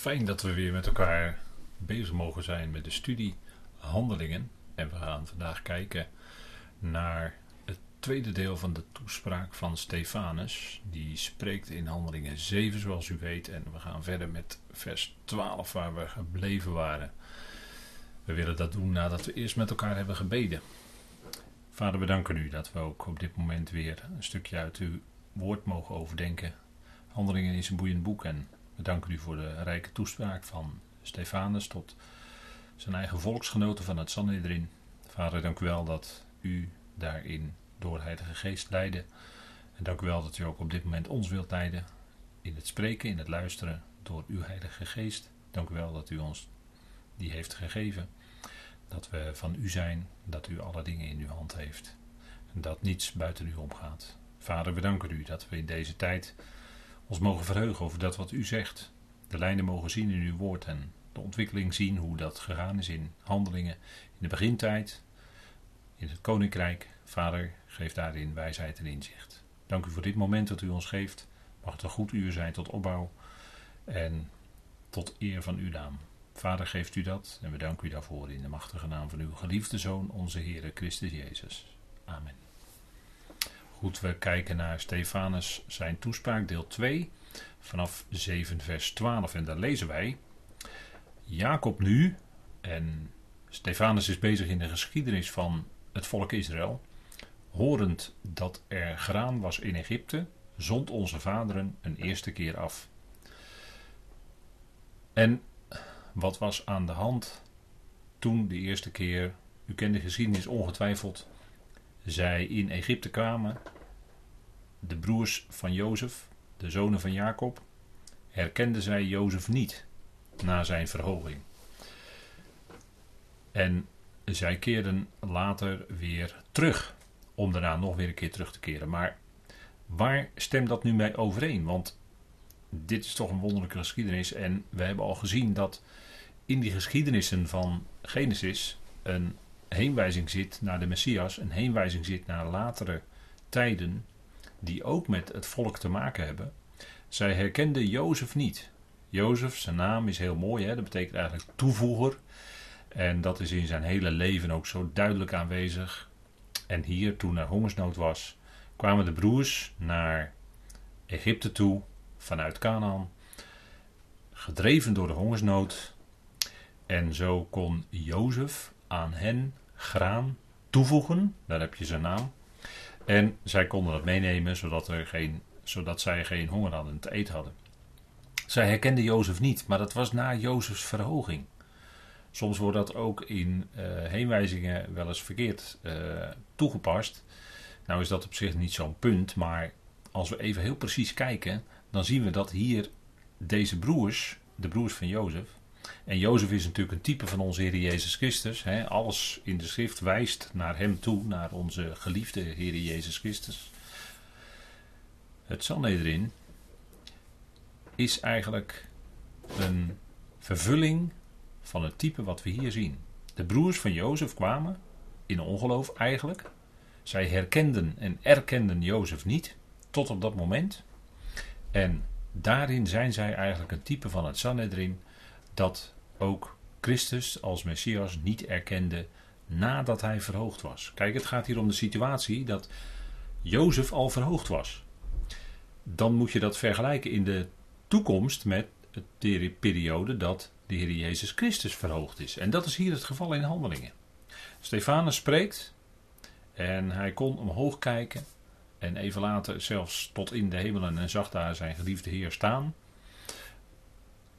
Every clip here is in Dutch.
Fijn dat we weer met elkaar bezig mogen zijn met de studie Handelingen. En we gaan vandaag kijken naar het tweede deel van de toespraak van Stefanus. Die spreekt in Handelingen 7, zoals u weet. En we gaan verder met vers 12, waar we gebleven waren. We willen dat doen nadat we eerst met elkaar hebben gebeden. Vader, we danken u dat we ook op dit moment weer een stukje uit uw woord mogen overdenken. Handelingen is een boeiend boek en we danken u voor de rijke toespraak van Stefanus tot zijn eigen volksgenoten van het Sanhedrin. Vader, dank u wel dat u daarin door Heilige Geest leidde. En dank u wel dat u ook op dit moment ons wilt leiden in het spreken, in het luisteren door uw Heilige Geest. Dank u wel dat u ons die heeft gegeven. Dat we van u zijn, dat u alle dingen in uw hand heeft. En dat niets buiten u omgaat. Vader, we danken u dat we in deze tijd ons mogen verheugen over dat wat u zegt. De lijnen mogen zien in uw woord en de ontwikkeling zien hoe dat gegaan is in handelingen in de begintijd, in het koninkrijk. Vader, geef daarin wijsheid en inzicht. Dank u voor dit moment dat u ons geeft. Mag het een goed uur zijn tot opbouw en tot eer van uw naam. Vader, geeft u dat en we danken u daarvoor in de machtige naam van uw geliefde Zoon, onze Heer Christus Jezus. Amen. Goed, we kijken naar Stefanus zijn toespraak, deel 2, vanaf 7 vers 12. En daar lezen wij, Jacob nu, en Stefanus is bezig in de geschiedenis van het volk Israël, horend dat er graan was in Egypte, zond onze vaderen een eerste keer af. En wat was aan de hand toen de eerste keer, u kent de geschiedenis ongetwijfeld, zij in Egypte kwamen, de broers van Jozef, de zonen van Jacob, herkenden zij Jozef niet na zijn verhoging. En zij keerden later weer terug, om daarna nog weer een keer terug te keren. Maar waar stemt dat nu mee overeen? Want dit is toch een wonderlijke geschiedenis. En we hebben al gezien dat in die geschiedenissen van Genesis een heenwijzing zit naar de Messias, een heenwijzing zit naar latere tijden die ook met het volk te maken hebben. Zij herkende Jozef niet. Jozef, zijn naam is heel mooi, hè? dat betekent eigenlijk toevoeger. En dat is in zijn hele leven ook zo duidelijk aanwezig. En hier, toen er hongersnood was, kwamen de broers naar Egypte toe, vanuit Canaan, gedreven door de hongersnood. En zo kon Jozef aan hen graan toevoegen, daar heb je zijn naam. En zij konden dat meenemen zodat, er geen, zodat zij geen honger hadden te eten hadden. Zij herkenden Jozef niet, maar dat was na Jozefs verhoging. Soms wordt dat ook in uh, heenwijzingen wel eens verkeerd uh, toegepast. Nou is dat op zich niet zo'n punt, maar als we even heel precies kijken, dan zien we dat hier deze broers, de broers van Jozef, en Jozef is natuurlijk een type van onze Heer Jezus Christus. Hè. Alles in de schrift wijst naar hem toe, naar onze geliefde Heer Jezus Christus. Het Sanhedrin is eigenlijk een vervulling van het type wat we hier zien. De broers van Jozef kwamen in ongeloof eigenlijk. Zij herkenden en erkenden Jozef niet tot op dat moment. En daarin zijn zij eigenlijk een type van het Sanhedrin dat ook Christus als Messias niet erkende nadat hij verhoogd was. Kijk, het gaat hier om de situatie dat Jozef al verhoogd was. Dan moet je dat vergelijken in de toekomst met de periode dat de Heer Jezus Christus verhoogd is. En dat is hier het geval in handelingen. Stefanus spreekt en hij kon omhoog kijken en even later zelfs tot in de hemelen en zag daar zijn geliefde Heer staan.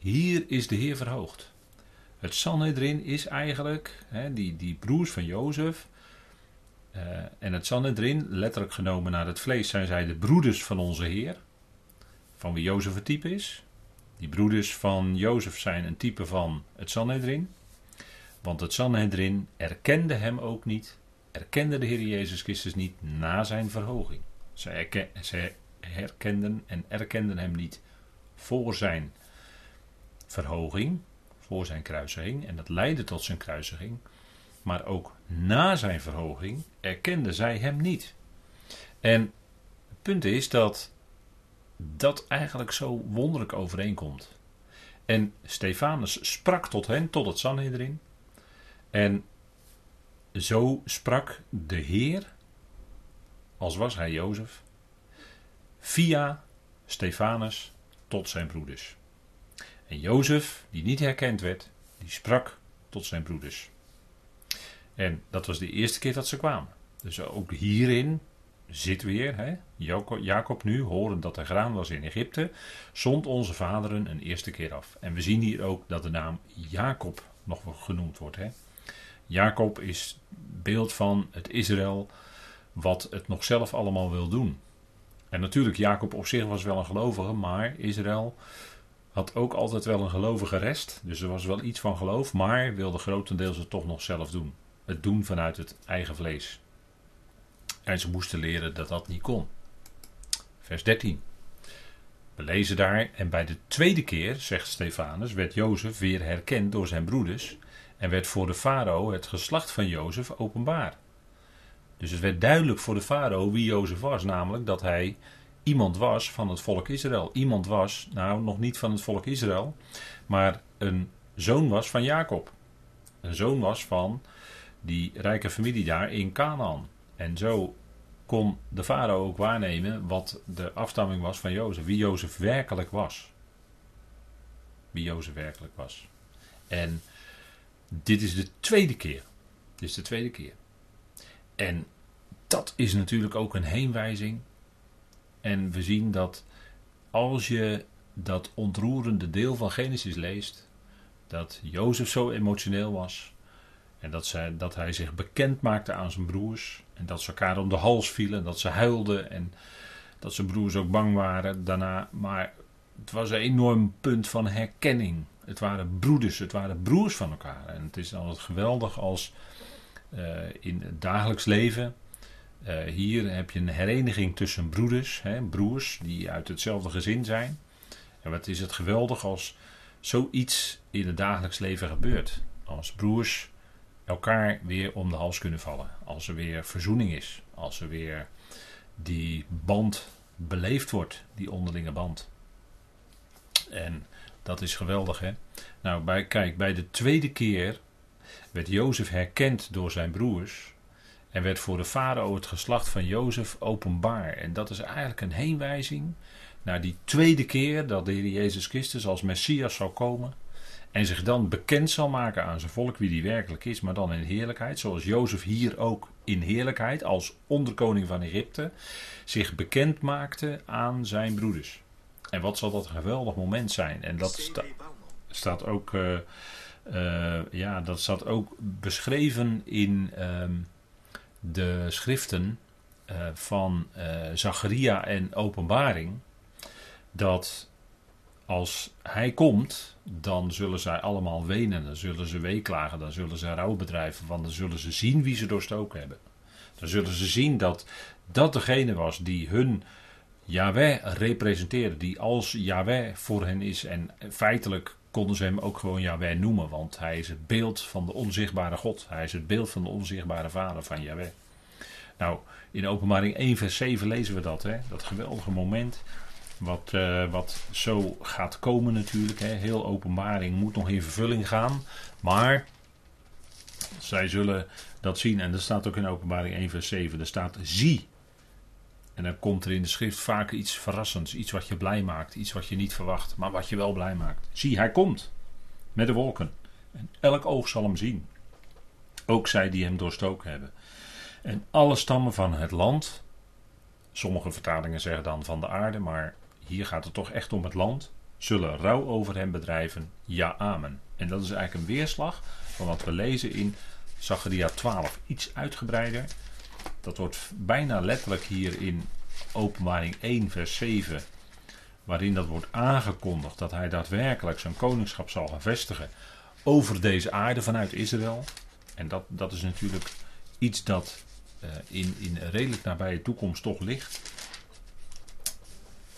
Hier is de Heer verhoogd. Het Sanhedrin is eigenlijk, hè, die, die broers van Jozef. Uh, en het Sanhedrin, letterlijk genomen naar het vlees, zijn zij de broeders van onze Heer. Van wie Jozef het type is. Die broeders van Jozef zijn een type van het Sanhedrin. Want het Sanhedrin erkende hem ook niet, erkende de Heer Jezus Christus niet na zijn verhoging. Zij, zij herkenden en erkenden hem niet voor zijn verhoging, voor zijn kruisiging, en dat leidde tot zijn kruisiging, maar ook na zijn verhoging erkenden zij hem niet. En het punt is dat dat eigenlijk zo wonderlijk overeenkomt. En Stefanus sprak tot hen, tot het Sanhedrin. En zo sprak de Heer, als was hij Jozef, via Stefanus tot zijn broeders. En Jozef, die niet herkend werd, die sprak tot zijn broeders. En dat was de eerste keer dat ze kwamen. Dus ook hierin zit weer, hè, Jacob nu, horen dat er graan was in Egypte, zond onze vaderen een eerste keer af. En we zien hier ook dat de naam Jacob nog genoemd wordt. Hè. Jacob is beeld van het Israël wat het nog zelf allemaal wil doen. En natuurlijk, Jacob op zich was wel een gelovige, maar Israël had ook altijd wel een gelovige rest. Dus er was wel iets van geloof, maar wilde grotendeels het toch nog zelf doen. Het doen vanuit het eigen vlees. En ze moesten leren dat dat niet kon. Vers 13. We lezen daar, en bij de tweede keer, zegt Stefanus, werd Jozef weer herkend door zijn broeders en werd voor de farao het geslacht van Jozef openbaar. Dus het werd duidelijk voor de farao wie Jozef was, namelijk dat hij iemand was van het volk Israël. Iemand was, nou nog niet van het volk Israël, maar een zoon was van Jacob. Een zoon was van die rijke familie daar in Canaan. En zo kon de farao ook waarnemen wat de afstamming was van Jozef. Wie Jozef werkelijk was. Wie Jozef werkelijk was. En dit is de tweede keer. Dit is de tweede keer. En dat is natuurlijk ook een heenwijzing. En we zien dat als je dat ontroerende deel van Genesis leest, dat Jozef zo emotioneel was. En dat, dat hij zich bekend maakte aan zijn broers. En dat ze elkaar om de hals vielen. En dat ze huilden. En dat zijn broers ook bang waren daarna. Maar het was een enorm punt van herkenning. Het waren broeders. Het waren broers van elkaar. En het is altijd geweldig als uh, in het dagelijks leven. Uh, hier heb je een hereniging tussen broeders. Hè, broers die uit hetzelfde gezin zijn. En wat is het geweldig als zoiets in het dagelijks leven gebeurt. Als broers elkaar weer om de hals kunnen vallen. Als er weer verzoening is. Als er weer die band beleefd wordt, die onderlinge band. En dat is geweldig, hè? Nou, bij, kijk, bij de tweede keer werd Jozef herkend door zijn broers. En werd voor de farao het geslacht van Jozef openbaar. En dat is eigenlijk een heenwijzing naar die tweede keer dat de Heer Jezus Christus als Messias zou komen. En zich dan bekend zal maken aan zijn volk wie die werkelijk is, maar dan in heerlijkheid. Zoals Jozef hier ook in heerlijkheid als onderkoning van Egypte zich bekend maakte aan zijn broeders. En wat zal dat een geweldig moment zijn. En dat sta, staat ook, uh, uh, ja, dat staat ook beschreven in uh, de schriften uh, van Zacharia en Openbaring. Dat als hij komt, dan zullen zij allemaal wenen, dan zullen ze weeklagen, dan zullen ze rouw bedrijven, want dan zullen ze zien wie ze doorstoken hebben. Dan zullen ze zien dat dat degene was die hun Yahweh representeerde, die als Yahweh voor hen is. En feitelijk konden ze hem ook gewoon Yahweh noemen, want hij is het beeld van de onzichtbare God. Hij is het beeld van de onzichtbare vader van Yahweh. Nou, in openbaring 1 vers 7 lezen we dat, hè? dat geweldige moment wat, uh, wat zo gaat komen natuurlijk. Hè. Heel openbaring moet nog in vervulling gaan. Maar zij zullen dat zien. En er staat ook in openbaring 1 vers 7. Er staat zie. En dan komt er in de schrift vaak iets verrassends. Iets wat je blij maakt. Iets wat je niet verwacht. Maar wat je wel blij maakt. Zie, hij komt. Met de wolken. En elk oog zal hem zien. Ook zij die hem doorstoken hebben. En alle stammen van het land. Sommige vertalingen zeggen dan van de aarde. Maar hier gaat het toch echt om het land, zullen rouw over hem bedrijven, ja amen. En dat is eigenlijk een weerslag van wat we lezen in Zacharia 12. Iets uitgebreider. Dat wordt bijna letterlijk hier in openbaring 1 vers 7. Waarin dat wordt aangekondigd dat hij daadwerkelijk zijn koningschap zal gaan vestigen over deze aarde vanuit Israël. En dat, dat is natuurlijk iets dat uh, in, in redelijk nabije toekomst toch ligt.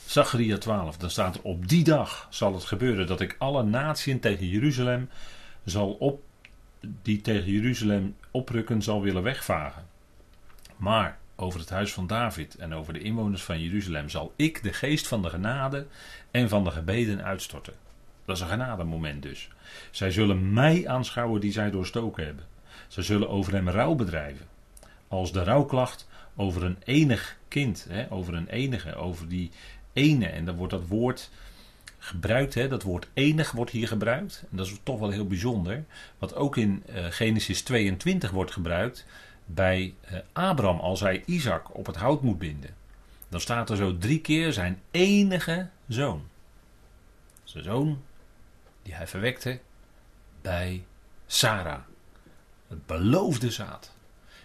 Zacharia 12, dan staat er op die dag zal het gebeuren dat ik alle naties tegen Jeruzalem zal op, die tegen Jeruzalem oprukken zal willen wegvagen. Maar over het huis van David en over de inwoners van Jeruzalem zal ik de geest van de genade en van de gebeden uitstorten. Dat is een genademoment dus. Zij zullen mij aanschouwen die zij doorstoken hebben. Ze zullen over hem rouw bedrijven. Als de rouwklacht over een enig kind, hè, over een enige, over die ene. En dan wordt dat woord gebruikt, hè, dat woord enig wordt hier gebruikt. En dat is toch wel heel bijzonder. Wat ook in uh, Genesis 22 wordt gebruikt bij uh, Abraham als hij Isaac op het hout moet binden. Dan staat er zo drie keer zijn enige zoon. Zijn zoon die hij verwekte bij Sarah. Het beloofde zaad.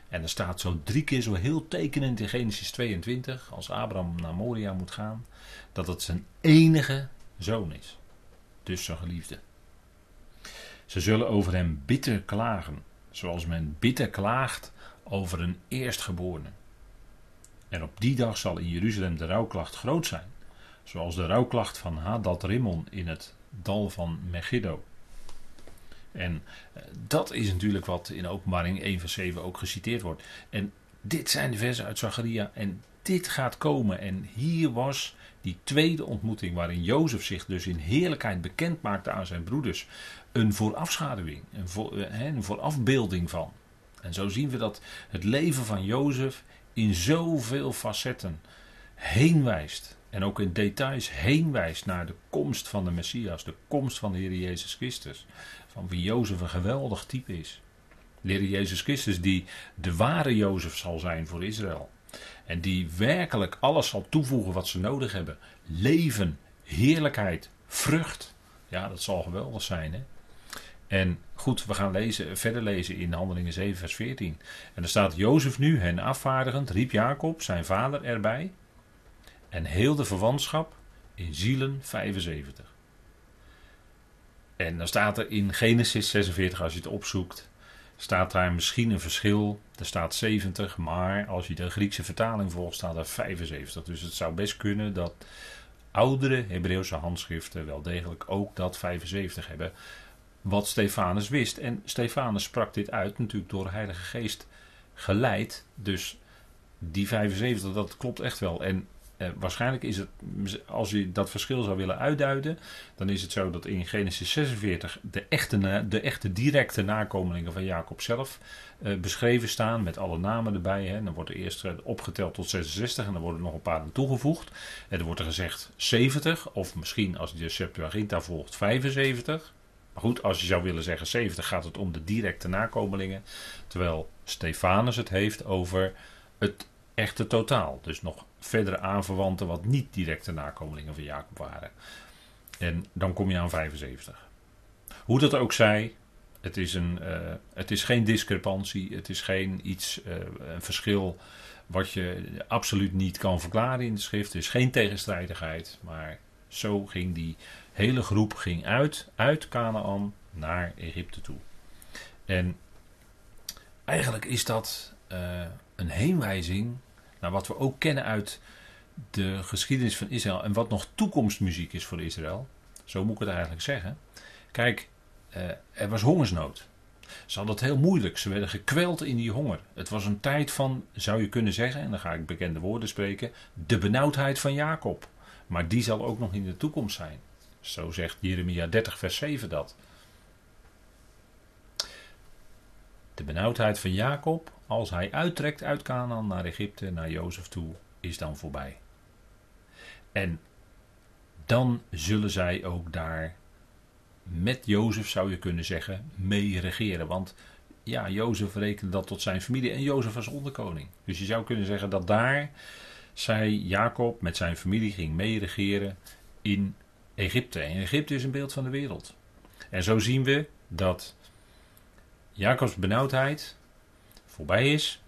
En er staat zo drie keer zo heel tekenend in Genesis 22, als Abraham naar Moria moet gaan, dat het zijn enige zoon is. Dus zijn geliefde. Ze zullen over hem bitter klagen, zoals men bitter klaagt over een eerstgeborene. En op die dag zal in Jeruzalem de rouwklacht groot zijn, zoals de rouwklacht van Hadad Rimmon in het dal van Megiddo. En eh, dat is natuurlijk wat in openbaring 1 vers 7 ook geciteerd wordt. En dit zijn de versen uit Zacharia en dit gaat komen. En hier was die tweede ontmoeting waarin Jozef zich dus in heerlijkheid bekend maakte aan zijn broeders. Een voorafschaduwing, een, eh, een voorafbeelding van. En zo zien we dat het leven van Jozef in zoveel facetten heen wijst. En ook in details heen wijst naar de komst van de Messias, de komst van de Heer Jezus Christus. Van wie Jozef een geweldig type is. De Heer Jezus Christus die de ware Jozef zal zijn voor Israël. En die werkelijk alles zal toevoegen wat ze nodig hebben. Leven, heerlijkheid, vrucht. Ja, dat zal geweldig zijn. Hè? En goed, we gaan lezen, verder lezen in Handelingen 7, vers 14. En er staat: Jozef nu, hen afvaardigend, riep Jacob, zijn vader, erbij. En heel de verwantschap in zielen 75. En dan staat er in Genesis 46, als je het opzoekt, staat daar misschien een verschil. Er staat 70, maar als je de Griekse vertaling volgt, staat er 75. Dus het zou best kunnen dat oudere Hebreeuwse handschriften wel degelijk ook dat 75 hebben. Wat Stefanus wist. En Stefanus sprak dit uit natuurlijk door de Heilige Geest geleid. Dus die 75, dat klopt echt wel. En eh, waarschijnlijk is het, als je dat verschil zou willen uitduiden, dan is het zo dat in Genesis 46 de echte, de echte directe nakomelingen van Jacob zelf eh, beschreven staan, met alle namen erbij. Hè. Dan wordt er eerst eh, opgeteld tot 66 en dan worden er nog een paar aan toegevoegd. En dan wordt er gezegd 70, of misschien als je de Septuaginta volgt 75. Maar goed, als je zou willen zeggen 70, gaat het om de directe nakomelingen. Terwijl Stefanus het heeft over het echte totaal. Dus nog verdere aanverwanten wat niet directe nakomelingen van Jacob waren. En dan kom je aan 75. Hoe dat ook zij, het is, een, uh, het is geen discrepantie, het is geen iets, uh, een verschil wat je absoluut niet kan verklaren in de schrift. Er is geen tegenstrijdigheid, maar zo ging die hele groep ging uit, uit Canaan naar Egypte toe. En eigenlijk is dat uh, een heenwijzing naar wat we ook kennen uit de geschiedenis van Israël en wat nog toekomstmuziek is voor Israël. Zo moet ik het eigenlijk zeggen. Kijk, eh, er was hongersnood. Ze hadden het heel moeilijk. Ze werden gekweld in die honger. Het was een tijd van, zou je kunnen zeggen, en dan ga ik bekende woorden spreken, de benauwdheid van Jacob. Maar die zal ook nog in de toekomst zijn. Zo zegt Jeremia 30, vers 7 dat. De benauwdheid van Jacob, als hij uittrekt uit Canaan naar Egypte, naar Jozef toe, is dan voorbij. En dan zullen zij ook daar met Jozef, zou je kunnen zeggen, mee regeren. Want ja, Jozef rekende dat tot zijn familie en Jozef was onderkoning. Dus je zou kunnen zeggen dat daar zij, Jacob, met zijn familie ging meeregeren in Egypte. En Egypte is een beeld van de wereld. En zo zien we dat Jacobs benauwdheid voorbij is.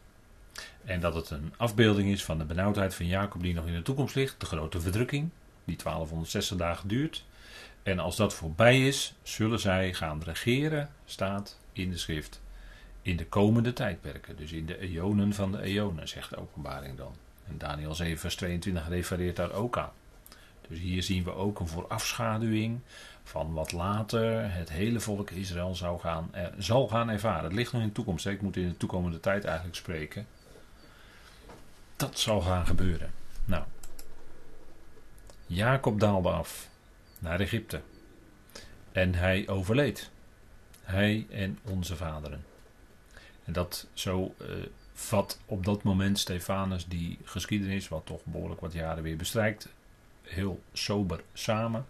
En dat het een afbeelding is van de benauwdheid van Jacob die nog in de toekomst ligt. De grote verdrukking, die 1260 dagen duurt. En als dat voorbij is, zullen zij gaan regeren, staat in de schrift, in de komende tijdperken. Dus in de eonen van de eonen, zegt de openbaring dan. En Daniel 7 vers 22 refereert daar ook aan. Dus hier zien we ook een voorafschaduwing van wat later het hele volk Israël zou gaan, eh, zal gaan ervaren. Het ligt nog in de toekomst. Ik moet in de toekomende tijd eigenlijk spreken. Dat zal gaan gebeuren. Nou, Jacob daalde af naar Egypte. En hij overleed. Hij en onze vaderen. En dat zo uh, vat op dat moment Stefanus die geschiedenis, wat toch behoorlijk wat jaren weer bestrijkt, heel sober samen.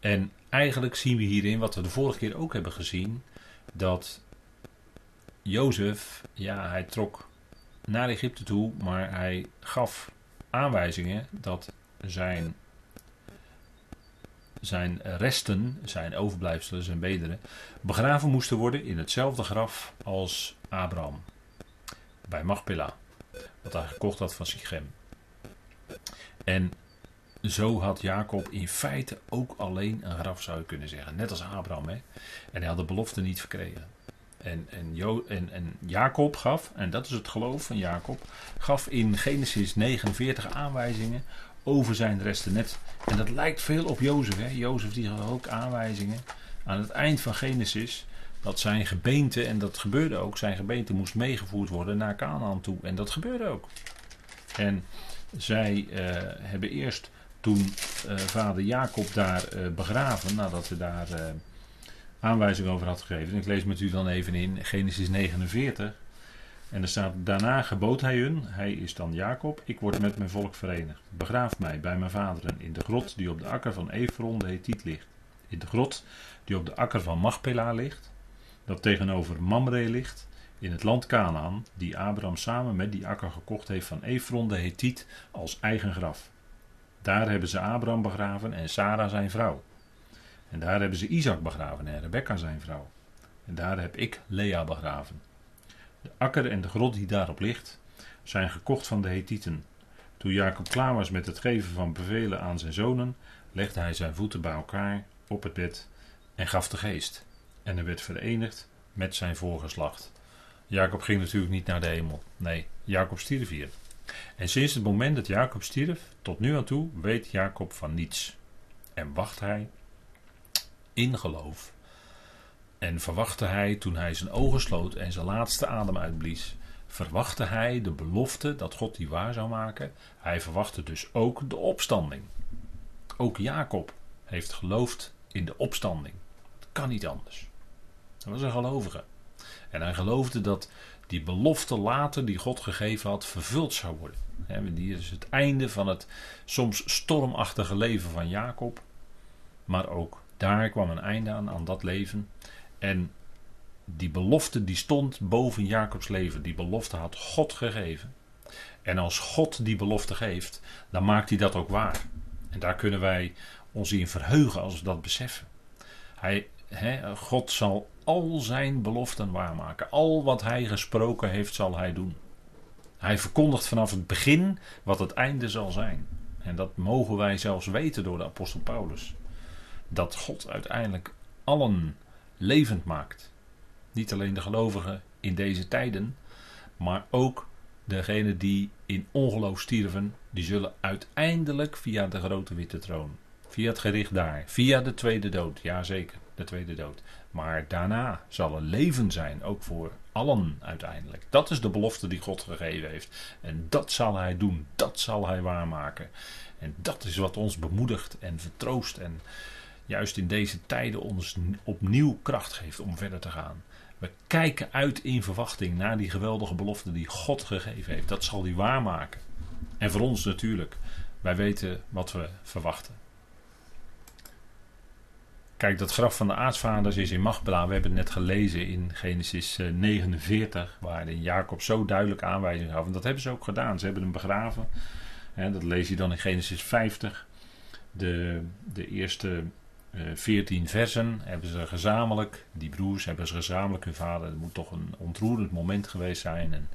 En eigenlijk zien we hierin, wat we de vorige keer ook hebben gezien, dat Jozef, ja, hij trok naar Egypte toe, maar hij gaf aanwijzingen dat zijn, zijn resten, zijn overblijfselen, zijn bederen, begraven moesten worden in hetzelfde graf als Abraham. Bij Machpelah, wat hij gekocht had van Sichem. En zo had Jacob in feite ook alleen een graf, zou je kunnen zeggen. Net als Abraham. Hè? En hij had de belofte niet verkregen. En, en, jo, en, en Jacob gaf, en dat is het geloof van Jacob, gaf in Genesis 49 aanwijzingen over zijn resten net. En dat lijkt veel op Jozef. Hè? Jozef die had ook aanwijzingen aan het eind van Genesis dat zijn gebeente, en dat gebeurde ook, zijn gebeente moest meegevoerd worden naar Canaan toe. En dat gebeurde ook. En zij uh, hebben eerst toen uh, vader Jacob daar uh, begraven, nadat hij daar aanwijzing over had gegeven. Ik lees met u dan even in Genesis 49. En er staat: Daarna gebood hij hun, hij is dan Jacob, ik word met mijn volk verenigd. Begraaf mij bij mijn vaderen in de grot die op de akker van Efron de Hethiet ligt. In de grot die op de akker van Machpela ligt, dat tegenover Mamre ligt, in het land Canaan, die Abraham samen met die akker gekocht heeft van Efron de Hethiet als eigen graf. Daar hebben ze Abraham begraven en Sarah zijn vrouw. En daar hebben ze Isaac begraven en Rebecca zijn vrouw. En daar heb ik Lea begraven. De akker en de grot die daarop ligt, zijn gekocht van de Hethieten. Toen Jacob klaar was met het geven van bevelen aan zijn zonen, legde hij zijn voeten bij elkaar op het bed en gaf de geest. En hij werd verenigd met zijn voorgeslacht. Jacob ging natuurlijk niet naar de hemel. Nee, Jacob stierf hier. En sinds het moment dat Jacob stierf, tot nu aan toe, weet Jacob van niets. En wacht hij in geloof. En verwachtte hij, toen hij zijn ogen sloot en zijn laatste adem uitblies, verwachtte hij de belofte dat God die waar zou maken. Hij verwachtte dus ook de opstanding. Ook Jacob heeft geloofd in de opstanding. Dat kan niet anders. Hij was een gelovige. En hij geloofde dat die belofte later die God gegeven had vervuld zou worden. Die is het einde van het soms stormachtige leven van Jacob. Maar ook daar kwam een einde aan, aan dat leven. En die belofte die stond boven Jacobs leven. Die belofte had God gegeven. En als God die belofte geeft, dan maakt hij dat ook waar. En daar kunnen wij ons in verheugen als we dat beseffen. Hij, God zal al zijn beloften waarmaken. Al wat hij gesproken heeft, zal hij doen. Hij verkondigt vanaf het begin wat het einde zal zijn. En dat mogen wij zelfs weten door de apostel Paulus. Dat God uiteindelijk allen levend maakt. Niet alleen de gelovigen in deze tijden, maar ook degenen die in ongeloof stierven, die zullen uiteindelijk via de grote witte troon, via het gericht daar, via de tweede dood, ja zeker, de tweede dood. Maar daarna zal er leven zijn, ook voor allen uiteindelijk. Dat is de belofte die God gegeven heeft. En dat zal Hij doen, dat zal Hij waarmaken. En dat is wat ons bemoedigt en vertroost en juist in deze tijden ons opnieuw kracht geeft om verder te gaan. We kijken uit in verwachting naar die geweldige belofte die God gegeven heeft. Dat zal Hij waarmaken. En voor ons natuurlijk. Wij weten wat we verwachten. Kijk, dat graf van de aartsvaders is in Machbela. We hebben het net gelezen in Genesis 49, eh, waarin Jacob zo duidelijk aanwijzing gaf. En dat hebben ze ook gedaan. Ze hebben hem begraven. dat lees je dan in Genesis 50. De, de eerste uh, eh, 14 versen hebben ze gezamenlijk, die broers hebben ze gezamenlijk hun vader. Het moet toch een ontroerend moment geweest zijn. En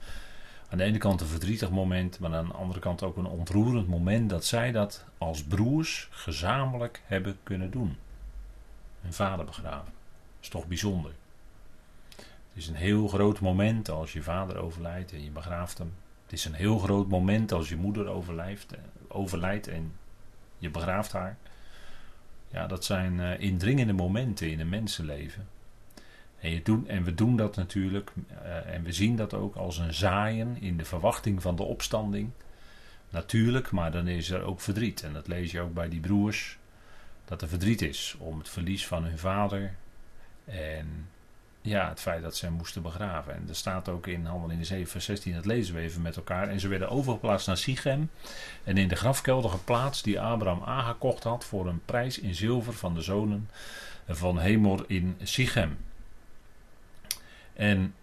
aan de ene kant een verdrietig moment, maar aan de andere kant ook een ontroerend moment dat zij dat als broers gezamenlijk hebben kunnen doen hun vader begraven. Dat is toch bijzonder. Het is een heel groot moment als je vader overlijdt en je begraaft hem. Het is een heel groot moment als je moeder overlijdt, eh, overlijdt en je begraaft haar. Ja, dat zijn uh, indringende momenten in een mensenleven. En, je doen, en we doen dat natuurlijk, uh, en we zien dat ook als een zaaien in de verwachting van de opstanding. Natuurlijk, maar dan is er ook verdriet. En dat lees je ook bij die broers dat er verdriet is om het verlies van hun vader. En ja, het feit dat ze hem moesten begraven. En er staat ook in Handel in de 7 vers 16, dat lezen we even met elkaar. En ze werden overgeplaatst naar Sichem. En in de grafkelder geplaatst die Abraham aangekocht had voor een prijs in zilver van de zonen van Hemor in Sichem. En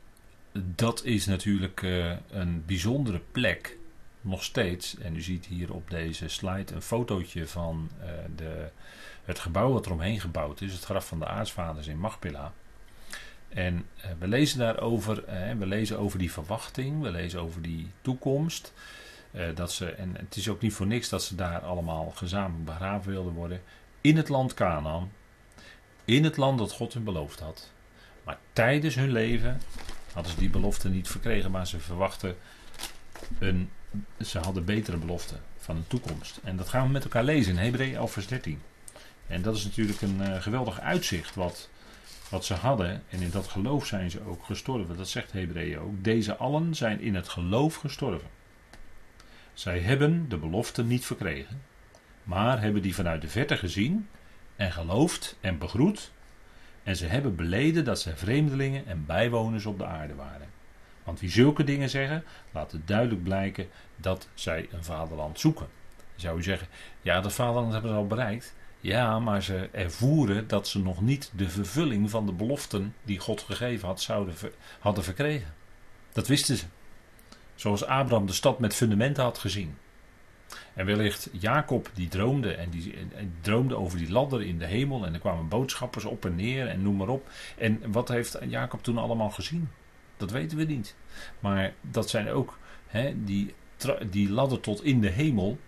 dat is natuurlijk uh, een bijzondere plek, nog steeds. En u ziet hier op deze slide een fotootje van uh, de, het gebouw wat eromheen gebouwd is. Het graf van de aartsvaders in Machpilla. En uh, we lezen daarover, we lezen over die verwachting, we lezen over die toekomst. dat ze, en het is ook niet voor niks dat ze daar allemaal gezamenlijk begraven wilden worden. In het land Canaan. In het land dat God hun beloofd had. Maar tijdens hun leven hadden ze die belofte niet verkregen, maar ze verwachten een. Ze hadden betere beloften van de toekomst. En dat gaan we met elkaar lezen in Hebreeën 11, vers 13. En dat is natuurlijk een uh, geweldig uitzicht wat, wat ze hadden. En in dat geloof zijn ze ook gestorven. Dat zegt Hebreeën ook. Deze allen zijn in het geloof gestorven. Zij hebben de belofte niet verkregen, maar hebben die vanuit de verte gezien en geloofd en begroet en ze hebben beleden dat zij vreemdelingen en bijwoners op de aarde waren. Want wie zulke dingen zeggen, laat het duidelijk blijken dat zij een vaderland zoeken. zou u zeggen, ja, dat vaderland hebben ze al bereikt. Ja, maar ze ervoeren dat ze nog niet de vervulling van de beloften die God gegeven had, zouden, hadden verkregen. Dat wisten ze. Zoals Abraham de stad met fundamenten had gezien. En wellicht Jacob die droomde en die, droomde over die ladder in de hemel en er kwamen boodschappers op en neer en noem maar op. En wat heeft Jacob toen allemaal gezien? Dat weten we niet. Maar dat zijn ook hè, die, die ladder tot in de hemel.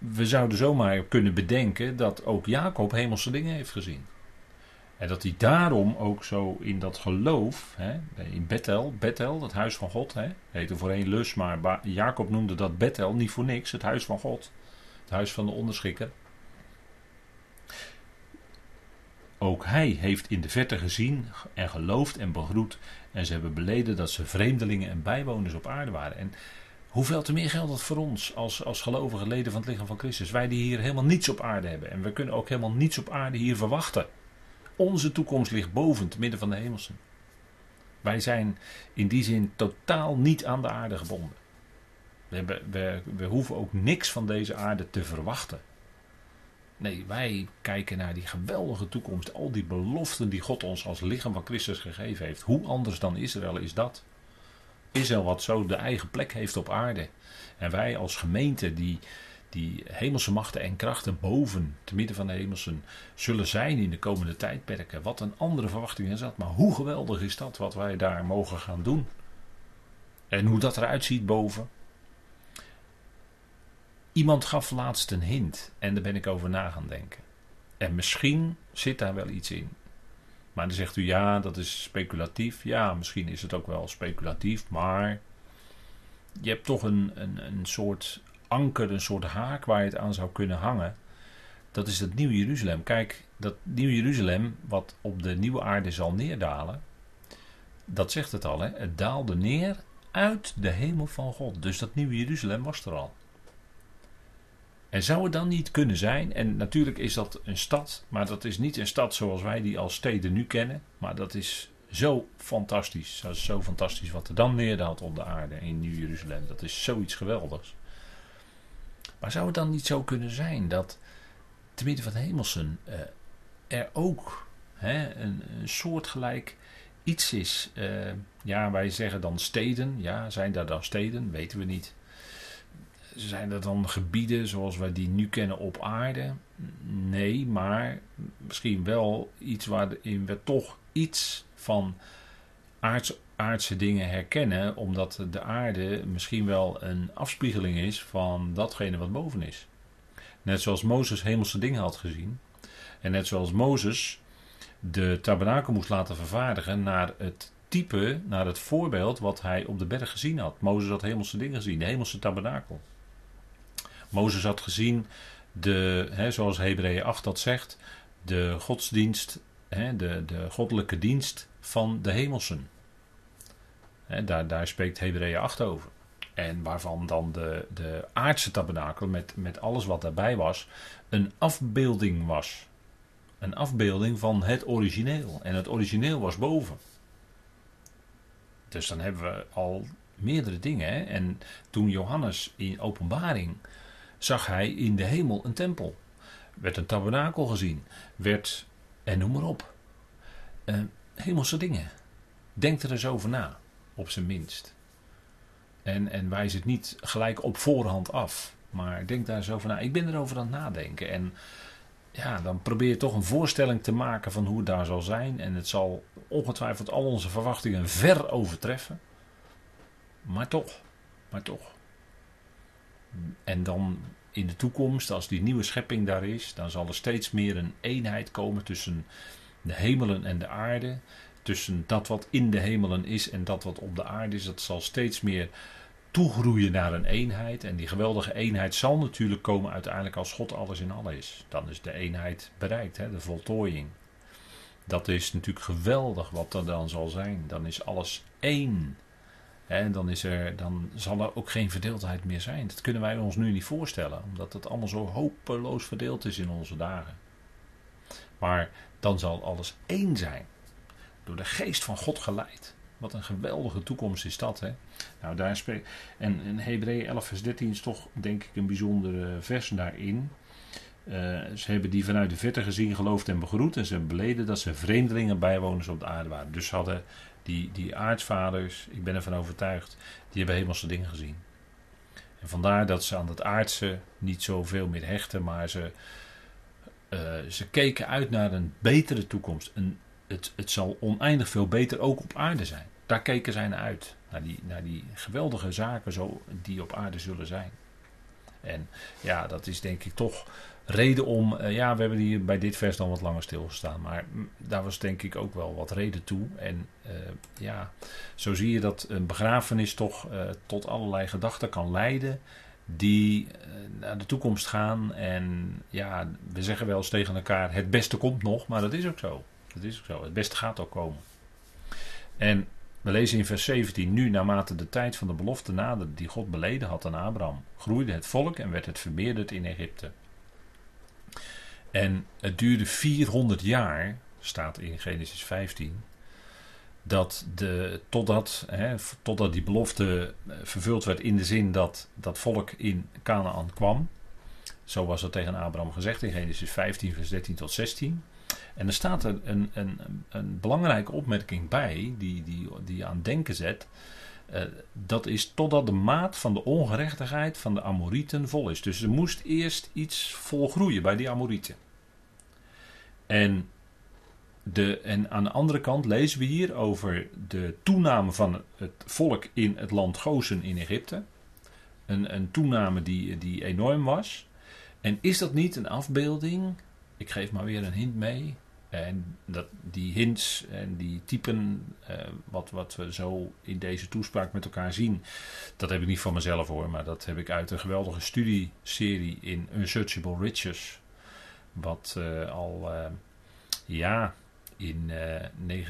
We zouden zomaar kunnen bedenken dat ook Jacob hemelse dingen heeft gezien. En dat hij daarom ook zo in dat geloof, hè, in Bethel, Bethel, het huis van God, hè, heette voorheen Lus, maar Jacob noemde dat Bethel niet voor niks, het huis van God, het huis van de onderschikker. Ook hij heeft in de verte gezien en geloofd en begroet en ze hebben beleden dat ze vreemdelingen en bijwoners op aarde waren. En hoeveel te meer geldt dat voor ons als, als gelovige leden van het lichaam van Christus. Wij die hier helemaal niets op aarde hebben en we kunnen ook helemaal niets op aarde hier verwachten. Onze toekomst ligt boven, te midden van de hemelsen. Wij zijn in die zin totaal niet aan de aarde gebonden. We, hebben, we, we hoeven ook niks van deze aarde te verwachten. Nee, wij kijken naar die geweldige toekomst. Al die beloften die God ons als lichaam van Christus gegeven heeft. Hoe anders dan Israël is dat? Israël wat zo de eigen plek heeft op aarde. En wij als gemeente die die hemelse machten en krachten boven, te midden van de hemelsen, zullen zijn in de komende tijdperken. Wat een andere verwachting is dat. Maar hoe geweldig is dat wat wij daar mogen gaan doen? En hoe dat eruit ziet boven. Iemand gaf laatst een hint en daar ben ik over na gaan denken. En misschien zit daar wel iets in. Maar dan zegt u ja, dat is speculatief. Ja, misschien is het ook wel speculatief, maar je hebt toch een, een, een soort anker, een soort haak waar je het aan zou kunnen hangen. Dat is het Nieuwe Jeruzalem. Kijk, dat Nieuwe Jeruzalem, wat op de nieuwe aarde zal neerdalen, dat zegt het al, hè? het daalde neer uit de hemel van God. Dus dat Nieuwe Jeruzalem was er al. En zou het dan niet kunnen zijn, en natuurlijk is dat een stad, maar dat is niet een stad zoals wij die als steden nu kennen, maar dat is zo fantastisch. Dat is zo fantastisch wat er dan neerdaalt op de aarde in Nieuw Jeruzalem. Dat is zoiets geweldigs. Maar zou het dan niet zo kunnen zijn dat te midden van hemelsen uh, er ook hè, een, soortgelijk iets is? Uh, ja, wij zeggen dan steden. Ja, zijn daar dan steden? Weten we niet. Zijn er dan gebieden zoals wij die nu kennen op aarde? Nee, maar misschien wel iets waarin we toch iets van aards aardse dingen herkennen, omdat de aarde misschien wel een afspiegeling is van datgene wat boven is. Net zoals Mozes hemelse dingen had gezien. En net zoals Mozes de tabernakel moest laten vervaardigen naar het type, naar het voorbeeld wat hij op de berg gezien had. Mozes had hemelse dingen gezien, de hemelse tabernakel. Mozes had gezien, de, hè, zoals Hebreeën 8 dat zegt, de godsdienst, hè, de, de goddelijke dienst van de hemelsen daar, daar spreekt Hebreeën 8 over. En waarvan dan de, de aardse tabernakel met, met alles wat daarbij was, een afbeelding was. Een afbeelding van het origineel. En het origineel was boven. Dus dan hebben we al meerdere dingen. Hè? En toen Johannes in openbaring zag hij in de hemel een tempel. Werd een tabernakel gezien. Werd, en noem maar op. Uh, hemelse dingen. Denk er eens over na, op zijn minst. En, en wijs het niet gelijk op voorhand af. Maar denk daar eens over na. Ik ben erover aan het nadenken. En ja, dan probeer je toch een voorstelling te maken van hoe het daar zal zijn. En het zal ongetwijfeld al onze verwachtingen ver overtreffen. Maar toch, maar toch. En dan in de toekomst, als die nieuwe schepping daar is, dan zal er steeds meer een eenheid komen tussen de hemelen en de aarde. Tussen dat wat in de hemelen is en dat wat op de aarde is. Dat zal steeds meer toegroeien naar een eenheid. En die geweldige eenheid zal natuurlijk komen uiteindelijk als God alles in alles is. Dan is de eenheid bereikt, hè, de voltooiing. Dat is natuurlijk geweldig wat er dan zal zijn. Dan is alles één. En dan, is er, dan zal er ook geen verdeeldheid meer zijn. Dat kunnen wij ons nu niet voorstellen, omdat het allemaal zo hopeloos verdeeld is in onze dagen. Maar dan zal alles één zijn. Door de geest van God geleid. Wat een geweldige toekomst is dat. Hè? Nou, daar en, en Hebreeën 11 vers 13 is toch denk ik een bijzondere vers daarin. Uh, ze hebben die vanuit de verte gezien, geloofd en begroet. En ze beleden dat ze vreemdelingen bijwoners op de aarde waren. Dus hadden die, die aartsvaders, ik ben ervan overtuigd, die hebben hemelse dingen gezien. En vandaar dat ze aan het aardse niet zoveel meer hechten, maar ze, uh, ze keken uit naar een betere toekomst. Een, het, het zal oneindig veel beter ook op aarde zijn. Daar keken zij naar uit. Naar die, naar die geweldige zaken zo, die op aarde zullen zijn. En ja, dat is denk ik toch reden om. Uh, ja, we hebben hier bij dit vers dan wat langer stilgestaan. Maar daar was denk ik ook wel wat reden toe. En uh, ja, zo zie je dat een begrafenis toch uh, tot allerlei gedachten kan leiden. Die naar de toekomst gaan. En ja, we zeggen wel eens tegen elkaar: het beste komt nog. Maar dat is ook zo. Dat is ook zo. Het beste gaat ook komen. En we lezen in vers 17: Nu, naarmate de tijd van de belofte naderde die God beleden had aan Abraham, groeide het volk en werd het vermeerderd in Egypte. En het duurde 400 jaar, staat in Genesis 15, dat de, totdat, hè, totdat die belofte eh, vervuld werd in de zin dat dat volk in Canaan kwam. Zo was het tegen Abraham gezegd in Genesis 15, vers 13 tot 16. En er staat er een, een, een belangrijke opmerking bij, die, die, die aan denken zet. Uh, dat is totdat de maat van de ongerechtigheid van de Amorieten vol is. Dus er moest eerst iets volgroeien bij die Amorieten. En, de, en aan de andere kant lezen we hier over de toename van het volk in het land Gozen in Egypte. Een, een toename die, die enorm was. En is dat niet een afbeelding? Ik geef maar weer een hint mee. En dat, die hints en die typen, eh, wat, wat we zo in deze toespraak met elkaar zien, dat heb ik niet van mezelf hoor, maar dat heb ik uit een geweldige studieserie in Unsearchable Riches. Wat uh, al, uh, ja, in,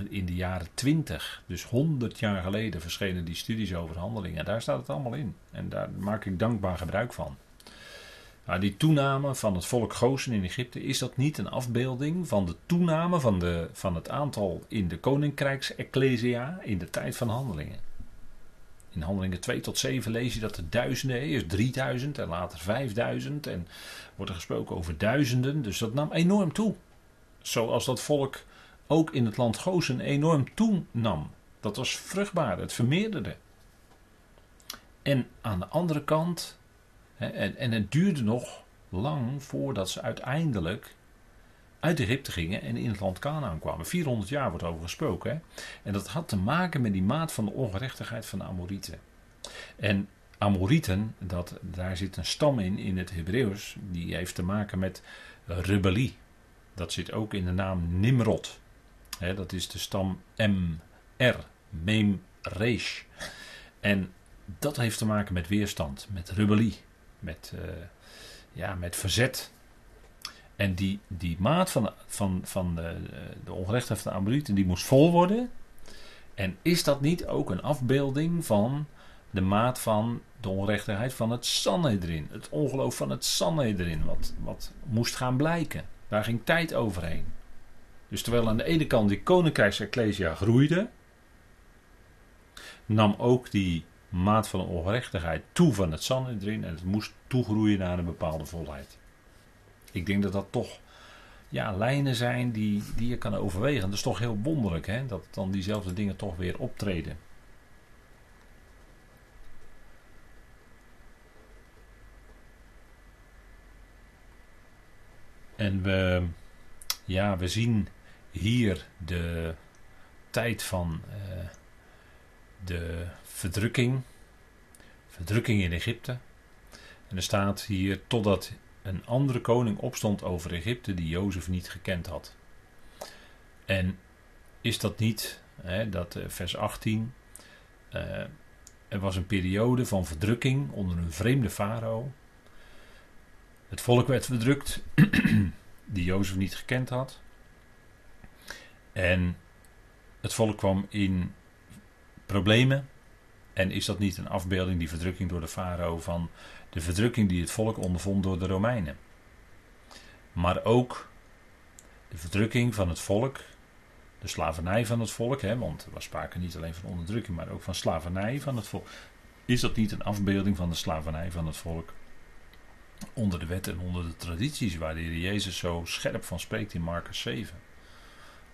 in de jaren 20, dus 100 jaar geleden, verschenen die studies over handelingen. Daar staat het allemaal in. En daar maak ik dankbaar gebruik van. Maar die toename van het volk Gozen in Egypte, is dat niet een afbeelding van de toename van, de, van het aantal in de koninkrijksecclesia in de tijd van handelingen? In handelingen 2 tot 7 lees je dat er duizenden, eerst 3000 en later 5000 en wordt er gesproken over duizenden, dus dat nam enorm toe. Zoals dat volk ook in het land Gozen enorm toenam. Dat was vruchtbaar, het vermeerderde. En aan de andere kant en, en het duurde nog lang voordat ze uiteindelijk uit Egypte gingen en in het land Canaan kwamen. 400 jaar wordt over gesproken. Hè? En dat had te maken met die maat van de ongerechtigheid van de Amorieten. En Amorieten, dat, daar zit een stam in, in het Hebreeuws, die heeft te maken met rebellie. Dat zit ook in de naam Nimrod. dat is de stam M-R, Mem Resh. En dat heeft te maken met weerstand, met rebellie met, uh, ja, met verzet. En die, die maat van, van, van de, van de Amorieten, die moest vol worden. En is dat niet ook een afbeelding van de maat van de onrechtigheid van het Sanhedrin. Het ongeloof van het Sanhedrin, wat, wat moest gaan blijken. Daar ging tijd overheen. Dus terwijl aan de ene kant die koninkrijksecclesia groeide, nam ook die maat van ongerechtigheid toe van het Sanhedrin en het moest toegroeien naar een bepaalde volheid. Ik denk dat dat toch ja, lijnen zijn die, die je kan overwegen. Dat is toch heel wonderlijk hè? dat dan diezelfde dingen toch weer optreden. En we, ja, we zien hier de tijd van uh, de verdrukking. Verdrukking in Egypte. En er staat hier totdat een andere koning opstond over Egypte die Jozef niet gekend had. En is dat niet, hè, dat uh, vers 18, uh, er was een periode van verdrukking onder een vreemde farao. Het volk werd verdrukt, die Jozef niet gekend had. En het volk kwam in problemen. En is dat niet een afbeelding, die verdrukking door de farao, van de verdrukking die het volk ondervond door de Romeinen? Maar ook de verdrukking van het volk, de slavernij van het volk, hè, want er was sprake niet alleen van onderdrukking, maar ook van slavernij van het volk. Is dat niet een afbeelding van de slavernij van het volk? Onder de wet en onder de tradities waar de Heer Jezus zo scherp van spreekt in Marcus 7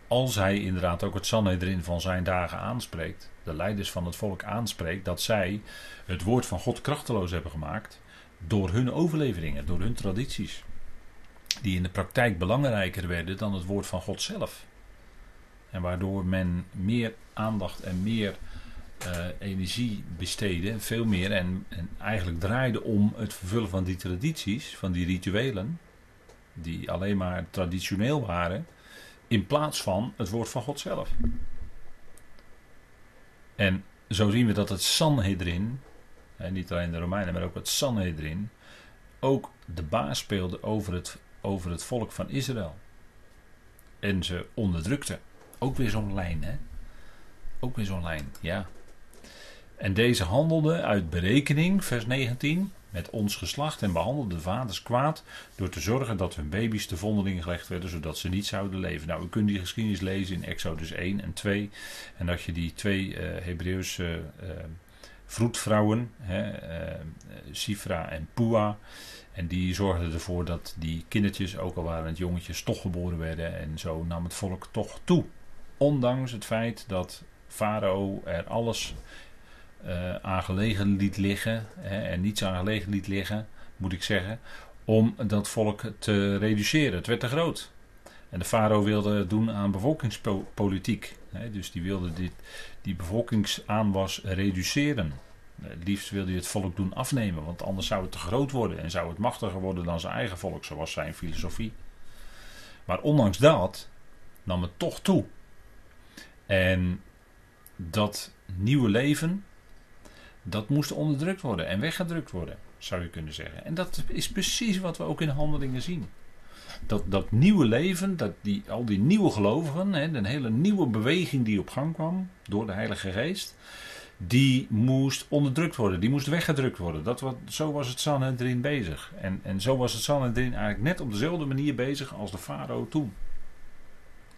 als hij inderdaad ook het Sanhedrin van zijn dagen aanspreekt, de leiders van het volk aanspreekt, dat zij het woord van God krachteloos hebben gemaakt door hun overleveringen, door hun tradities, die in de praktijk belangrijker werden dan het woord van God zelf. En waardoor men meer aandacht en meer uh, energie besteedde, veel meer, en, en eigenlijk draaide om het vervullen van die tradities, van die rituelen, die alleen maar traditioneel waren in plaats van het woord van God zelf. En zo zien we dat het Sanhedrin, niet alleen de Romeinen, maar ook het Sanhedrin, ook de baas speelde over het, over het volk van Israël. En ze onderdrukte. Ook weer zo'n lijn, hè? Ook weer zo'n lijn, ja. En deze handelde uit berekening, vers 19, met ons geslacht en behandelde de vaders kwaad door te zorgen dat hun baby's te vondeling gelegd werden, zodat ze niet zouden leven. Nou, u kunt die geschiedenis lezen in Exodus 1 en 2. En dat je die twee uh, Hebreeuwse uh, vroedvrouwen, hè, uh, Sifra en Pua, en die zorgden ervoor dat die kindertjes, ook al waren het jongetjes, toch geboren werden. En zo nam het volk toch toe. Ondanks het feit dat Farao er alles uh, aangelegen liet liggen, hè, en niets aangelegen liet liggen, moet ik zeggen, om dat volk te reduceren. Het werd te groot. En de farao wilde doen aan bevolkingspolitiek. Hè, dus die wilde dit, die bevolkingsaanwas reduceren. Het liefst wilde hij het volk doen afnemen, want anders zou het te groot worden en zou het machtiger worden dan zijn eigen volk, zoals zijn filosofie. Maar ondanks dat nam het toch toe. En dat nieuwe leven, dat moest onderdrukt worden en weggedrukt worden, zou je kunnen zeggen. En dat is precies wat we ook in handelingen zien. Dat, dat nieuwe leven, dat die, al die nieuwe gelovigen, hè, een hele nieuwe beweging die op gang kwam door de Heilige Geest, die moest onderdrukt worden, die moest weggedrukt worden. Dat wat, zo was het Sanhedrin bezig. En, en zo was het Sanhedrin eigenlijk net op dezelfde manier bezig als de farao toen.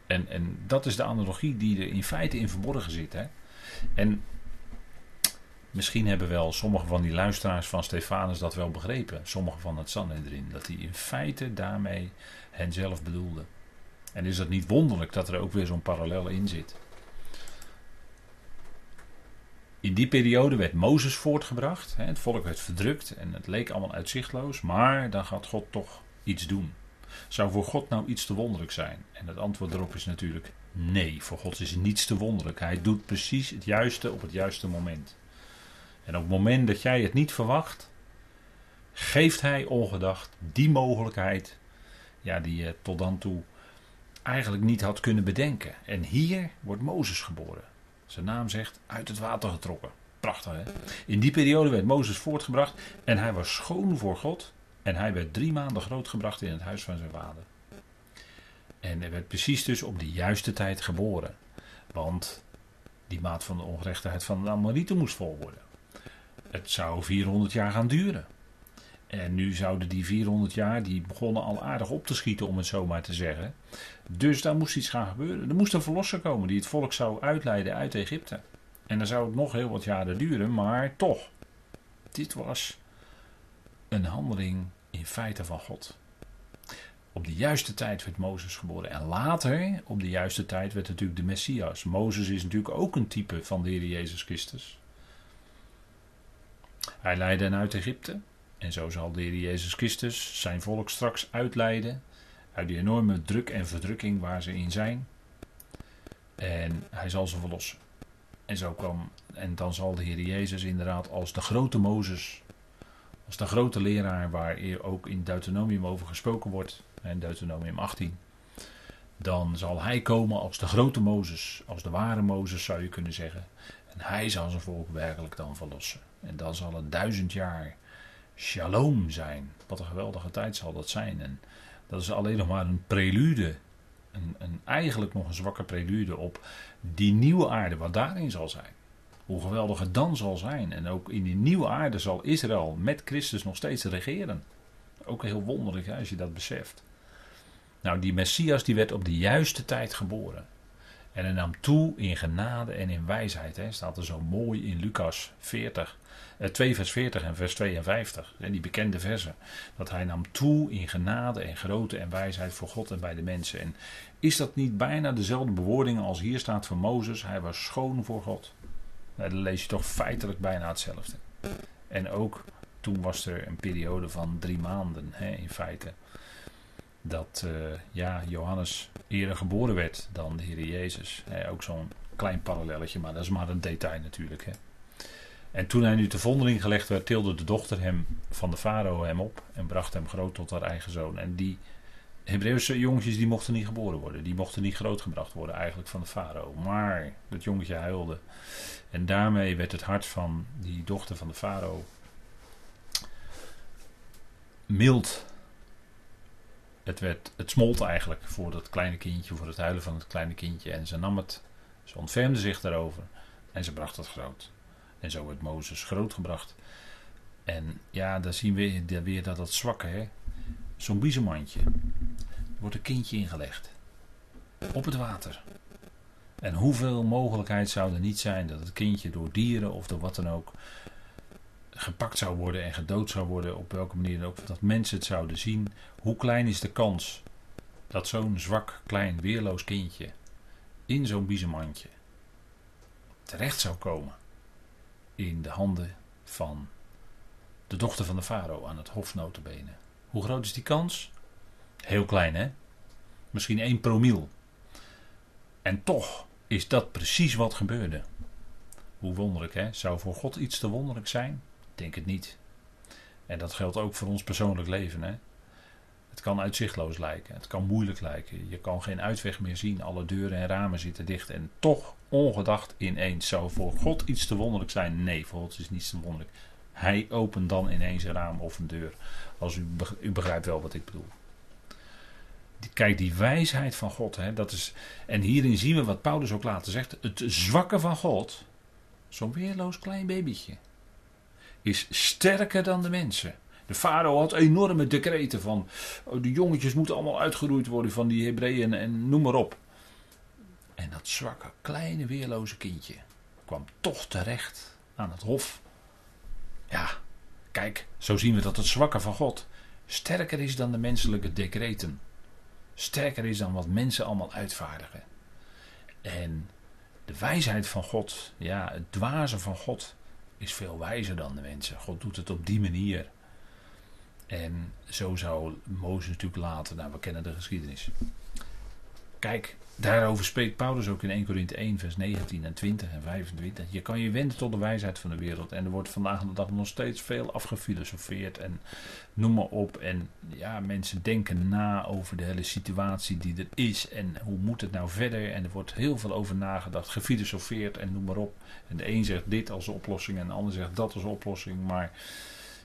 En, en dat is de analogie die er in feite in verborgen zit. Hè. En Misschien hebben wel sommige van die luisteraars van Stefanus dat wel begrepen. Sommige van het Sanhedrin. Dat hij in feite daarmee henzelf bedoelde. En is het niet wonderlijk dat er ook weer zo'n parallel in zit. In die periode werd Mozes voortgebracht. Het volk werd verdrukt en het leek allemaal uitzichtloos. Maar dan gaat God toch iets doen. Zou voor God nou iets te wonderlijk zijn? En het antwoord erop is natuurlijk nee. Voor God is niets te wonderlijk. Hij doet precies het juiste op het juiste moment. En op het moment dat jij het niet verwacht, geeft hij ongedacht die mogelijkheid ja, die je tot dan toe eigenlijk niet had kunnen bedenken. En hier wordt Mozes geboren. Zijn naam zegt uit het water getrokken. Prachtig hè. In die periode werd Mozes voortgebracht en hij was schoon voor God. En hij werd drie maanden grootgebracht in het huis van zijn vader. En hij werd precies dus op de juiste tijd geboren. Want die maat van de ongerechtigheid van de Amorieten moest vol worden. Het zou 400 jaar gaan duren. En nu zouden die 400 jaar, die begonnen al aardig op te schieten, om het zo maar te zeggen. Dus daar moest iets gaan gebeuren. Er moest een verlosser komen die het volk zou uitleiden uit Egypte. En dan zou het nog heel wat jaren duren, maar toch. Dit was een handeling in feite van God. Op de juiste tijd werd Mozes geboren. En later, op de juiste tijd, werd natuurlijk de Messias. Mozes is natuurlijk ook een type van de Heer Jezus Christus. Hij leidde hen uit Egypte. En zo zal de Heer Jezus Christus zijn volk straks uitleiden uit die enorme druk en verdrukking waar ze in zijn. En hij zal ze verlossen. En zo kwam, en dan zal de Heer Jezus inderdaad als de grote Mozes, als de grote leraar waar ook in Deuteronomium over gesproken wordt, in Deuteronomium 18, dan zal hij komen als de grote Mozes, als de ware Mozes zou je kunnen zeggen. En hij zal zijn volk werkelijk dan verlossen. En dan zal het duizend jaar shalom zijn. Wat een geweldige tijd zal dat zijn. En dat is alleen nog maar een prelude. Een, een, eigenlijk nog een zwakke prelude op die nieuwe aarde, wat daarin zal zijn. Hoe geweldig het dan zal zijn. En ook in die nieuwe aarde zal Israël met Christus nog steeds regeren. Ook heel wonderlijk hè, als je dat beseft. Nou, die Messias die werd op de juiste tijd geboren. En hij nam toe in genade en in wijsheid. Hè. Staat er zo mooi in Lucas 40. 2 eh, vers 40 en vers 52. En die bekende versen. Dat hij nam toe in genade en grootte en wijsheid voor God en bij de mensen. En is dat niet bijna dezelfde bewoording als hier staat van Mozes? Hij was schoon voor God. Nou, dan lees je toch feitelijk bijna hetzelfde. En ook toen was er een periode van drie maanden hè, in feite. Dat uh, ja, Johannes eerder geboren werd dan de Heer Jezus. Hè, ook zo'n klein parallelletje, maar dat is maar een detail natuurlijk. Hè. En toen hij nu te vondeling gelegd werd, tilde de dochter hem van de farao hem op en bracht hem groot tot haar eigen zoon. En die Hebreeuwse jongetjes die mochten niet geboren worden, die mochten niet grootgebracht worden eigenlijk van de farao. Maar dat jongetje huilde. En daarmee werd het hart van die dochter van de farao mild. Het, werd, het smolt eigenlijk voor dat kleine kindje, voor het huilen van het kleine kindje. En ze nam het, ze ontfermde zich daarover en ze bracht het groot. En zo werd Mozes grootgebracht. En ja, dan zien we weer dat dat zwakke. Zo'n biezenmandje. Er wordt een kindje ingelegd. Op het water. En hoeveel mogelijkheid zou er niet zijn dat het kindje door dieren of door wat dan ook gepakt zou worden en gedood zou worden, op welke manier ook, dat mensen het zouden zien. Hoe klein is de kans dat zo'n zwak, klein, weerloos kindje in zo'n biezenmandje terecht zou komen? in de handen van de dochter van de farao aan het hof. Hoe groot is die kans? Heel klein hè? Misschien 1 promiel. En toch is dat precies wat gebeurde. Hoe wonderlijk hè? Zou voor God iets te wonderlijk zijn? Denk het niet. En dat geldt ook voor ons persoonlijk leven hè? Het kan uitzichtloos lijken, het kan moeilijk lijken. Je kan geen uitweg meer zien, alle deuren en ramen zitten dicht. En toch, ongedacht ineens, zou voor God iets te wonderlijk zijn? Nee, voor God is niets te wonderlijk. Hij opent dan ineens een raam of een deur. Als u, u begrijpt wel wat ik bedoel. Kijk, die wijsheid van God, hè, dat is. En hierin zien we wat Paulus ook later zegt: het zwakke van God, zo'n weerloos klein babytje, is sterker dan de mensen. De farao had enorme decreten van oh, de jongetjes moeten allemaal uitgeroeid worden van die Hebreeën en noem maar op. En dat zwakke, kleine, weerloze kindje kwam toch terecht aan het hof. Ja, kijk, zo zien we dat het zwakke van God sterker is dan de menselijke decreten. Sterker is dan wat mensen allemaal uitvaardigen. En de wijsheid van God, ja, het dwaze van God, is veel wijzer dan de mensen. God doet het op die manier. En zo zou Mozes natuurlijk later, nou we kennen de geschiedenis. Kijk, daarover spreekt Paulus ook in 1 Korinthe 1 vers 19 en 20 en 25. Je kan je wenden tot de wijsheid van de wereld. En er wordt vandaag de dag nog steeds veel afgefilosofeerd en noem maar op. En ja, mensen denken na over de hele situatie die er is en hoe moet het nou verder. En er wordt heel veel over nagedacht, gefilosofeerd en noem maar op. En de een zegt dit als oplossing en de ander zegt dat als oplossing. Maar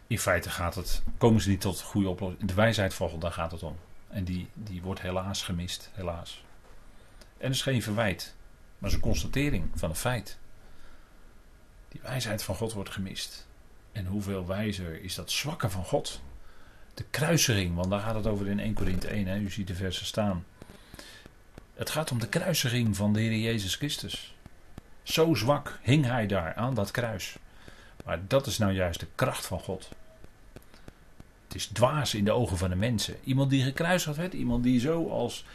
in feite gaat het, komen ze niet tot goede oplossing. De wijsheid van God, daar gaat het om. En die, die wordt helaas gemist, helaas. En dat is geen verwijt, maar is een constatering van een feit. Die wijsheid van God wordt gemist. En hoeveel wijzer is dat zwakke van God. De kruisiging, want daar gaat het over in 1 Korinthe 1. Hè? U ziet de versen staan. Het gaat om de kruisiging van de Heer Jezus Christus. Zo zwak hing hij daar aan dat kruis. Maar dat is nou juist de kracht van God. Het is dwaas in de ogen van de mensen. Iemand die gekruisigd werd, iemand die zo als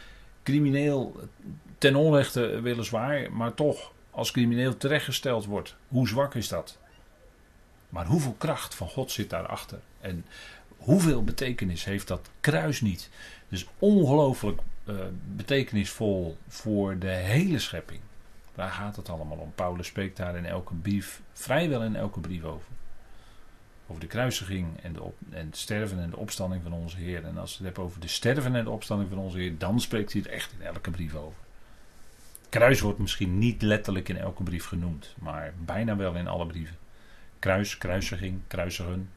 crimineel ten onrechte weliswaar, maar toch als crimineel terechtgesteld wordt. Hoe zwak is dat? Maar hoeveel kracht van God zit daarachter? En hoeveel betekenis heeft dat kruis niet? Dus ongelooflijk uh, betekenisvol voor de hele schepping. Daar gaat het allemaal om. Paulus spreekt daar in elke brief, vrijwel in elke brief over. Over de kruisiging en, de op, en het sterven en de opstanding van onze Heer. En als we het hebben over de sterven en de opstanding van onze Heer, dan spreekt hij er echt in elke brief over. Kruis wordt misschien niet letterlijk in elke brief genoemd, maar bijna wel in alle brieven. Kruis, kruisiging, kruisigen.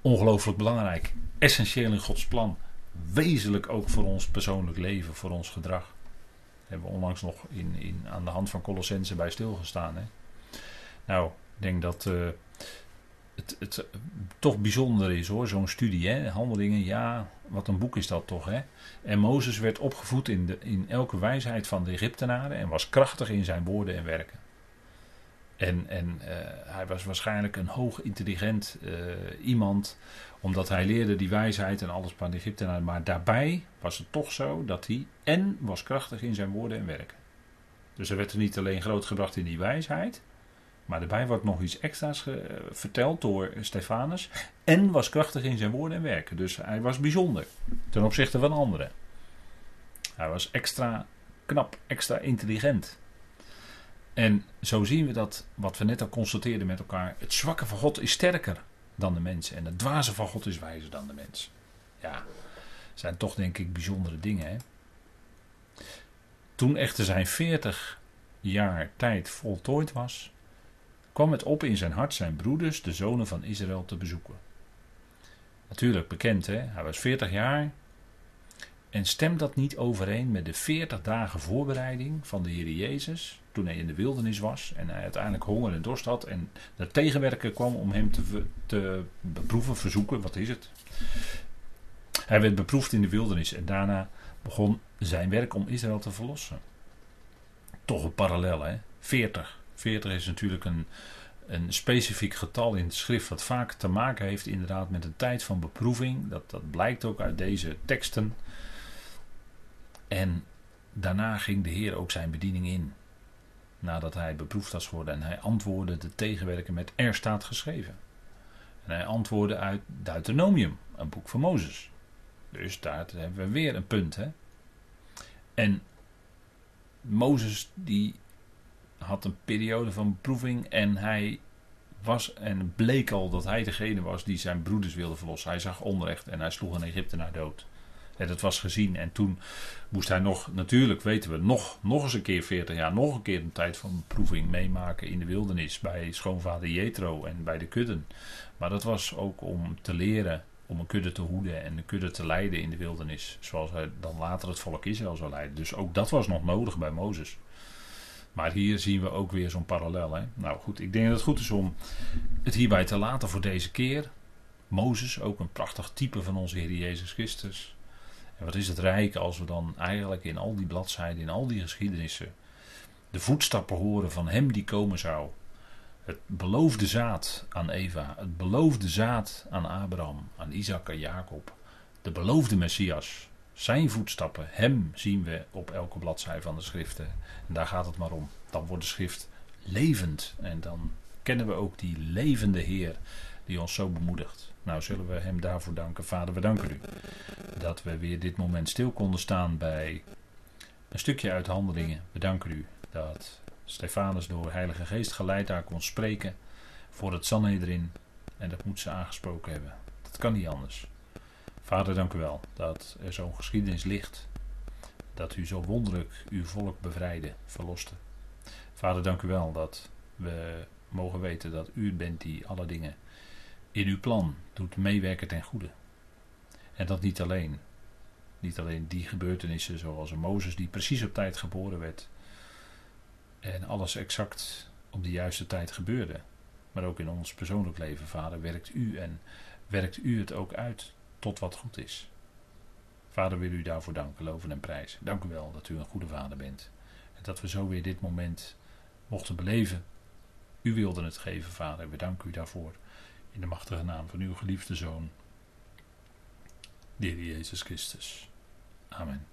Ongelooflijk belangrijk. Essentieel in Gods plan. Wezenlijk ook voor ons persoonlijk leven, voor ons gedrag. Hebben we onlangs nog in, in, aan de hand van Colossense bij stilgestaan. Hè? Nou, denk dat uh, het, het toch bijzonder is hoor, zo'n studie. Hè? Handelingen, ja, wat een boek is dat toch. Hè? En Mozes werd opgevoed in, de, in elke wijsheid van de Egyptenaren en was krachtig in zijn woorden en werken. En, en uh, hij was waarschijnlijk een hoog intelligent uh, iemand, omdat hij leerde die wijsheid en alles van de Egyptenaren. Maar daarbij was het toch zo dat hij en was krachtig in zijn woorden en werken. Dus er werd er niet alleen grootgebracht in die wijsheid, maar daarbij wordt nog iets extra's verteld door Stefanus. En was krachtig in zijn woorden en werken. Dus hij was bijzonder ten opzichte van anderen. Hij was extra knap, extra intelligent. En zo zien we dat, wat we net al constateerden met elkaar. Het zwakke van God is sterker dan de mens. En het dwaze van God is wijzer dan de mens. Ja, zijn toch denk ik bijzondere dingen. Hè? Toen echter zijn 40 jaar tijd voltooid was, kwam het op in zijn hart zijn broeders, de zonen van Israël, te bezoeken. Natuurlijk bekend, hè? hij was 40 jaar. En stemt dat niet overeen met de 40 dagen voorbereiding van de Heer Jezus, toen hij in de wildernis was en hij uiteindelijk honger en dorst had en de tegenwerker kwam om hem te, te beproeven, verzoeken, wat is het? Hij werd beproefd in de wildernis en daarna begon zijn werk om Israël te verlossen. Toch een parallel, hè? 40. 40 is natuurlijk een, een specifiek getal in de schrift wat vaak te maken heeft inderdaad met een tijd van beproeving. Dat, dat blijkt ook uit deze teksten. En daarna ging de Heer ook zijn bediening in. Nadat hij beproefd was geworden en hij antwoordde de tegenwerker met er staat geschreven. En hij antwoordde uit Deuteronomium, een boek van Mozes. Dus daar hebben we weer een punt. Hè? En Mozes die had een periode van beproeving en hij was en bleek al dat hij degene was die zijn broeders wilde verlossen. Hij zag onrecht en hij sloeg een Egyptenaar dood. En dat was gezien en toen moest hij nog, natuurlijk weten we, nog, nog eens een keer 40 jaar, nog een keer een tijd van beproeving meemaken in de wildernis bij schoonvader Jethro en bij de kudden. Maar dat was ook om te leren om een kudde te hoeden en een kudde te leiden in de wildernis. Zoals hij dan later het volk Israël zou leiden. Dus ook dat was nog nodig bij Mozes. Maar hier zien we ook weer zo'n parallel. Hè? Nou goed, ik denk dat het goed is om het hierbij te laten voor deze keer. Mozes, ook een prachtig type van onze Heer Jezus Christus. En wat is het rijk als we dan eigenlijk in al die bladzijden, in al die geschiedenissen, de voetstappen horen van Hem die komen zou. Het beloofde zaad aan Eva, het beloofde zaad aan Abraham, aan Isaac en Jacob, de beloofde Messias, zijn voetstappen, hem zien we op elke bladzij van de schriften. En daar gaat het maar om. Dan wordt de schrift levend. En dan kennen we ook die levende Heer die ons zo bemoedigt. Nou zullen we hem daarvoor danken. Vader, we danken u dat we weer dit moment stil konden staan bij een stukje uit handelingen. We danken u dat Stefanus door Heilige Geest geleid daar kon spreken voor het Sanhedrin. En dat moet ze aangesproken hebben. Dat kan niet anders. Vader, dank u wel dat er zo'n geschiedenis ligt. Dat u zo wonderlijk uw volk bevrijdde, verloste. Vader, dank u wel dat we mogen weten dat u bent die alle dingen in uw plan doet meewerken ten goede. En dat niet alleen. Niet alleen die gebeurtenissen zoals een Mozes die precies op tijd geboren werd. En alles exact op de juiste tijd gebeurde. maar ook in ons persoonlijk leven, Vader, werkt u en werkt u het ook uit tot wat goed is. Vader, wil u daarvoor danken, loven en prijzen. Dank u wel dat u een goede vader bent. En dat we zo weer dit moment mochten beleven. U wilde het geven, Vader. We danken u daarvoor. In de machtige naam van uw geliefde Zoon, de Heer Jezus Christus. Amen.